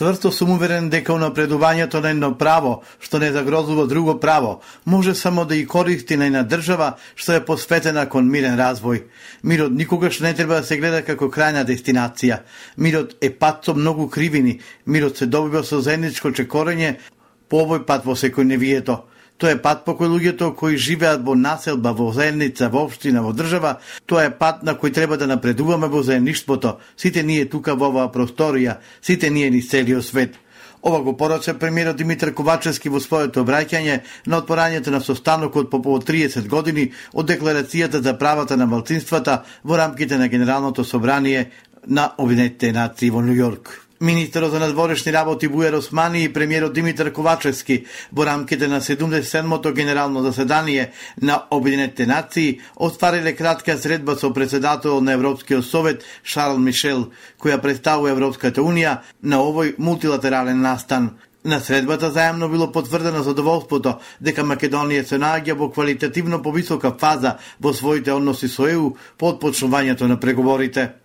Сврсто сум уверен дека унапредувањето на едно право, што не загрозува друго право, може само да и користи на една држава што е посветена кон мирен развој. Мирот никогаш не треба да се гледа како крајна дестинација. Мирот е пат со многу кривини. Мирот се добива со заедничко чекорење по овој пат во секој невието. Тоа е пат по кој луѓето кои живеат во населба, во заедница, во општина, во држава, тоа е пат на кој треба да напредуваме во заедништвото. Сите ние тука во оваа просторија, сите ние ни целиот свет. Ова го порача премиерот Димитар Ковачевски во своето обраќање на отпорањето на состанокот по повод 30 години од Декларацијата за правата на малцинствата во рамките на Генералното собрание на Обединетите нации во Нью Йорк. Министерот за надворешни работи Бујар Османи и премиерот Димитар Ковачевски во рамките на 77-то генерално заседание на Обединетите нации оствариле кратка средба со председател на Европскиот совет Шарл Мишел, која представува Европската унија на овој мултилатерален настан. На средбата заемно било потврдено задоволството дека Македонија се наоѓа во квалитативно повисока фаза во своите односи со ЕУ по отпочнувањето на преговорите.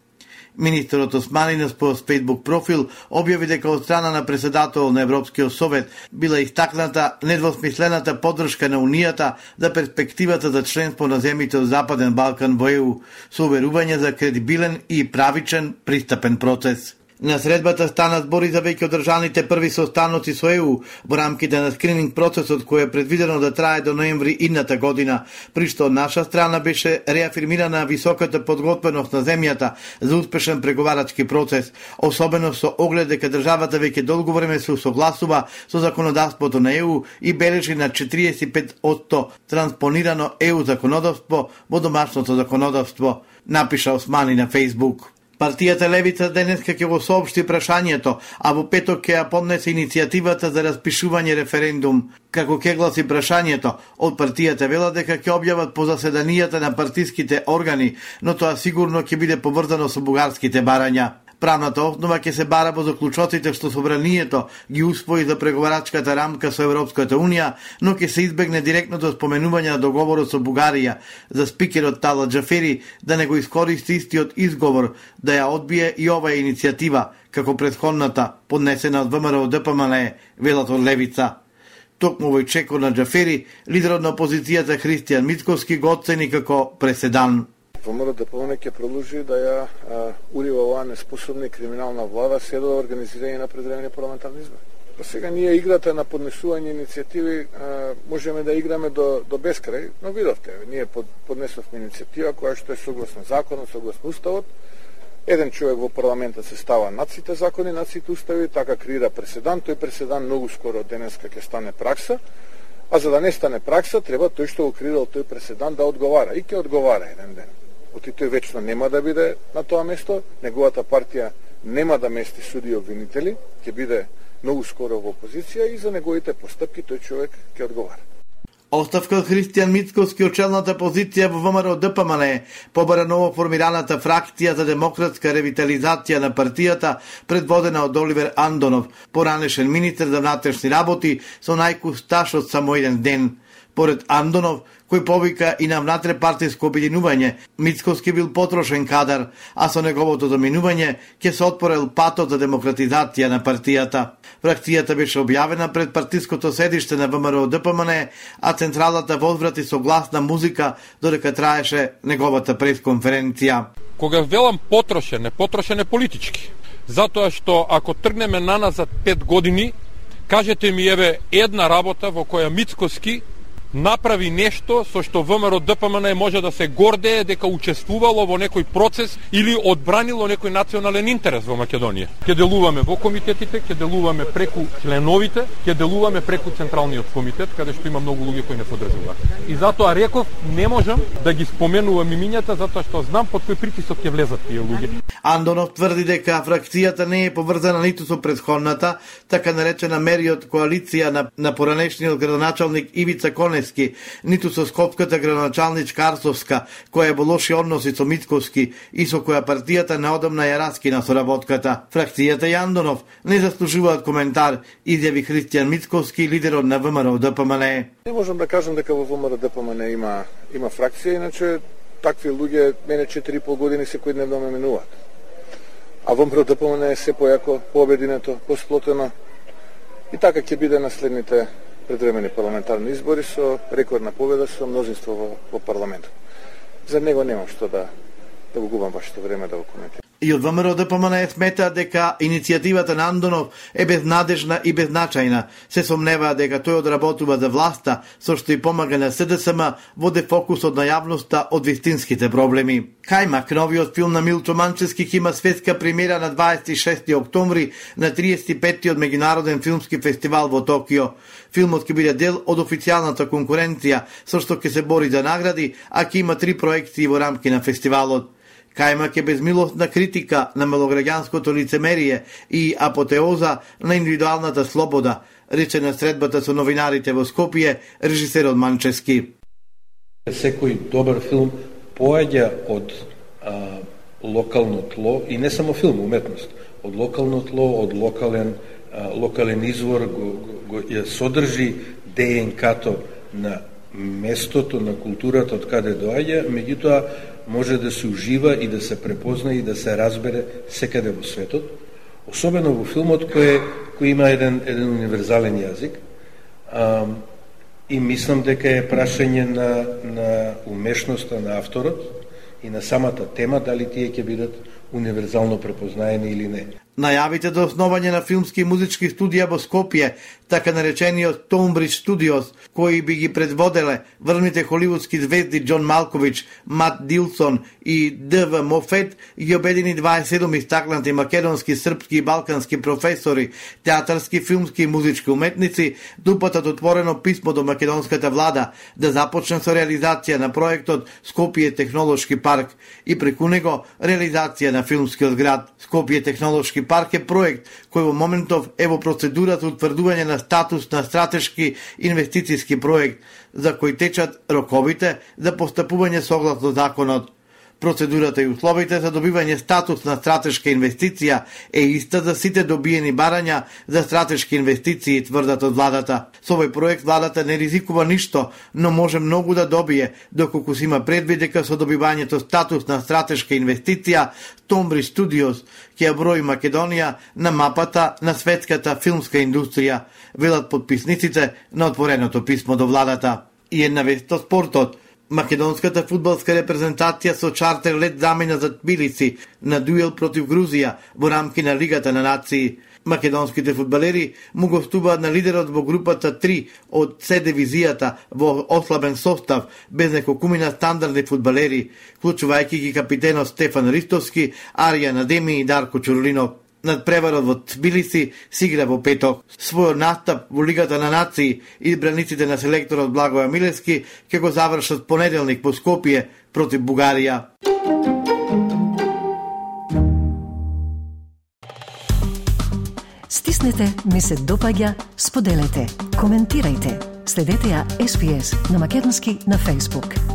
Министерот Османи на својот Facebook профил објави дека од страна на председател на Европскиот совет била истакната недвосмислената поддршка на Унијата за перспективата за членство на земјите од Западен Балкан во ЕУ, со уверување за кредибилен и правичен пристапен процес. На средбата стана збори за веќе одржаните први состаноци со ЕУ во рамките на скрининг процесот кој е предвидено да трае до ноември идната година, при што наша страна беше реафирмирана високата подготвеност на земјата за успешен преговарачки процес, особено со оглед дека државата веќе долго време се усогласува со законодавството на ЕУ и бележи на 45% транспонирано ЕУ законодавство во домашното законодавство, напиша Османи на Фейсбук. Партијата Левица денеска ќе го соопшти прашањето, а во петок ќе ја поднесе иницијативата за распишување референдум. Како ќе гласи прашањето, од партијата вела дека ќе објават по заседанијата на партиските органи, но тоа сигурно ќе биде поврзано со бугарските барања. Правната основа ќе се бара по заклучоците што собранието ги усвои за преговарачката рамка со Европската Унија, но ќе се избегне директното споменување на договорот со Бугарија за спикерот Тала Джафери да не го искористи истиот изговор да ја одбие и оваа иницијатива, како предходната поднесена од ВМРО ДПМН, велат од Левица. Токму овој чекор на Джафери, лидерот на опозицијата Христијан Мицковски го оцени како преседан. ВМРО ДПМН да ќе продолжи да ја а, урива оваа неспособна и криминална влада се да до организирање на предвремени парламентарни избори. Па сега ние играта на поднесување иницијативи а, можеме да играме до, до бескрај, но видовте, ние под, поднесовме иницијатива која што е согласна законот, согласно уставот, еден човек во парламентот се става над сите закони, над сите устави, така креира преседан, тој преседан многу скоро денеска ќе стане пракса, а за да не стане пракса, треба тој што го креирал тој преседан да одговара и ќе одговара еден ден оти тој вечно нема да биде на тоа место, неговата партија нема да мести суди и обвинители, ќе биде многу скоро во опозиција и за неговите постапки тој човек ќе одговара. Оставка Христијан Мицковски од челната позиција во ВМРО ДПМН побара ново формираната фракција за демократска ревитализација на партијата предводена од Оливер Андонов, поранешен министер за внатрешни работи со најкусташ од само еден ден. Поред Андонов, кој повика и на партиско обединување, Мицковски бил потрошен кадар, а со неговото доминување ќе се отпорел патот за демократизација на партијата. Фракцијата беше објавена пред партиското седиште на ВМРО ДПМН, а централата возврати со гласна музика додека траеше неговата пресконференција. Кога велам потрошен, не потрошен е политички. Затоа што ако тргнеме на назад пет години, кажете ми еве една работа во која Мицковски направи нешто со што ВМРО ДПМН може да се гордее дека учествувало во некој процес или одбранило некој национален интерес во Македонија. Ке делуваме во комитетите, ке делуваме преку членовите, ке делуваме преку Централниот комитет, каде што има многу луѓе кои не подржуваат. И затоа реков, не можам да ги споменувам имињата, затоа што знам под кој притисок ќе влезат тие луѓе. Андонов тврди дека фракцијата не е поврзана ниту со предходната, така наречена мериот коалиција на, на поранешниот градоначалник Ивица Коне Ионески, ниту со Скопската граначалничка Арсовска, која е во лоши односи со Митковски и со која партијата неодамна ја раскина со работката. Фракцијата Јандонов не заслужуваат коментар, изјави Христијан Митковски, лидерот на ВМРО ДПМН. Не можам да кажам дека во ВМРО ДПМН има има фракција, иначе такви луѓе мене 4,5 години секојдневно ме минуваат. А ВМРО ДПМН е се појако, пообединето, посплотено и така ќе биде на следните предвремени парламентарни избори со рекордна победа со мнозинство во, во парламентот. За него немам што да да го губам вашето време да го коментирам. И од ВМРО да ДПМН смета дека иницијативата на Андонов е безнадежна и безначајна. Се сомневаа дека тој одработува за власта, со што и помага на СДСМ, воде дефокусот на јавноста од вистинските проблеми. Кајмак, новиот филм на Милчо Манчески, има светска премиера на 26 октомври на 35-тиот меѓународен филмски фестивал во Токио. Филмот ќе биде дел од официјалната конкуренција, со што ќе се бори за награди, а ќе има три проекции во рамки на фестивалот. Кајмак е безмилостна критика на малограѓанското лицемерие и апотеоза на индивидуалната слобода, рече на средбата со новинарите во Скопје режисерот Манчески. Секој добар филм поаѓа од а, локално тло и не само филм, уметност, од локално тло, од локален а, локален извор го, го, го ја содржи ДНК-то на местото на културата од каде доаѓа, меѓутоа може да се ужива и да се препозна и да се разбере секаде во светот, особено во филмот кој, кој има еден, еден универзален јазик. А, и мислам дека е прашање на, на умешноста на авторот и на самата тема, дали тие ќе бидат универзално препознаени или не. Најавите до основање на филмски и музички студија во Скопје, така наречениот Томбридж Студиос, кои би ги предводеле врвните холивудски звезди Џон Малкович, Мат Дилсон и Д.В. Мофет, ги обедини 27 истакнати македонски, српски и балкански професори, театарски, филмски и музички уметници, дупатат отворено писмо до македонската влада да започне со реализација на проектот Скопје технолошки парк и преку него реализација на филмскиот град Скопје технолошки парк е проект кој во моментов е во процедура за утврдување на статус на стратешки инвестициски проект за кој течат роковите за постапување согласно законот. Процедурата и условите за добивање статус на стратешка инвестиција е иста за сите добиени барања за стратешки инвестиции, тврдат од владата. Со овој проект владата не ризикува ништо, но може многу да добие, доколку си има предвид дека со добивањето статус на стратешка инвестиција, Томбри Студиос ќе брои Македонија на мапата на светската филмска индустрија, велат подписниците на отвореното писмо до владата. И една вест од спортот – Македонската фудбалска репрезентација со чартер лет замена за Тбилиси на дуел против Грузија во рамки на Лигата на нации. Македонските фудбалери му гостуваат на лидерот во групата 3 од С дивизијата во ослабен состав, без неколкумина стандардни фудбалери, вклучувајќи ги капитенот Стефан Ристовски, Арија Надеми и Дарко Чурлинов над преварот во Тбилиси сигра во петок. Својот настап во Лигата на нации избраниците на селекторот Благоја Милески ќе го завршат понеделник по Скопје против Бугарија. Стиснете, ми се допаѓа, споделете, коментирајте. Следете ја SPS на Македонски на Facebook.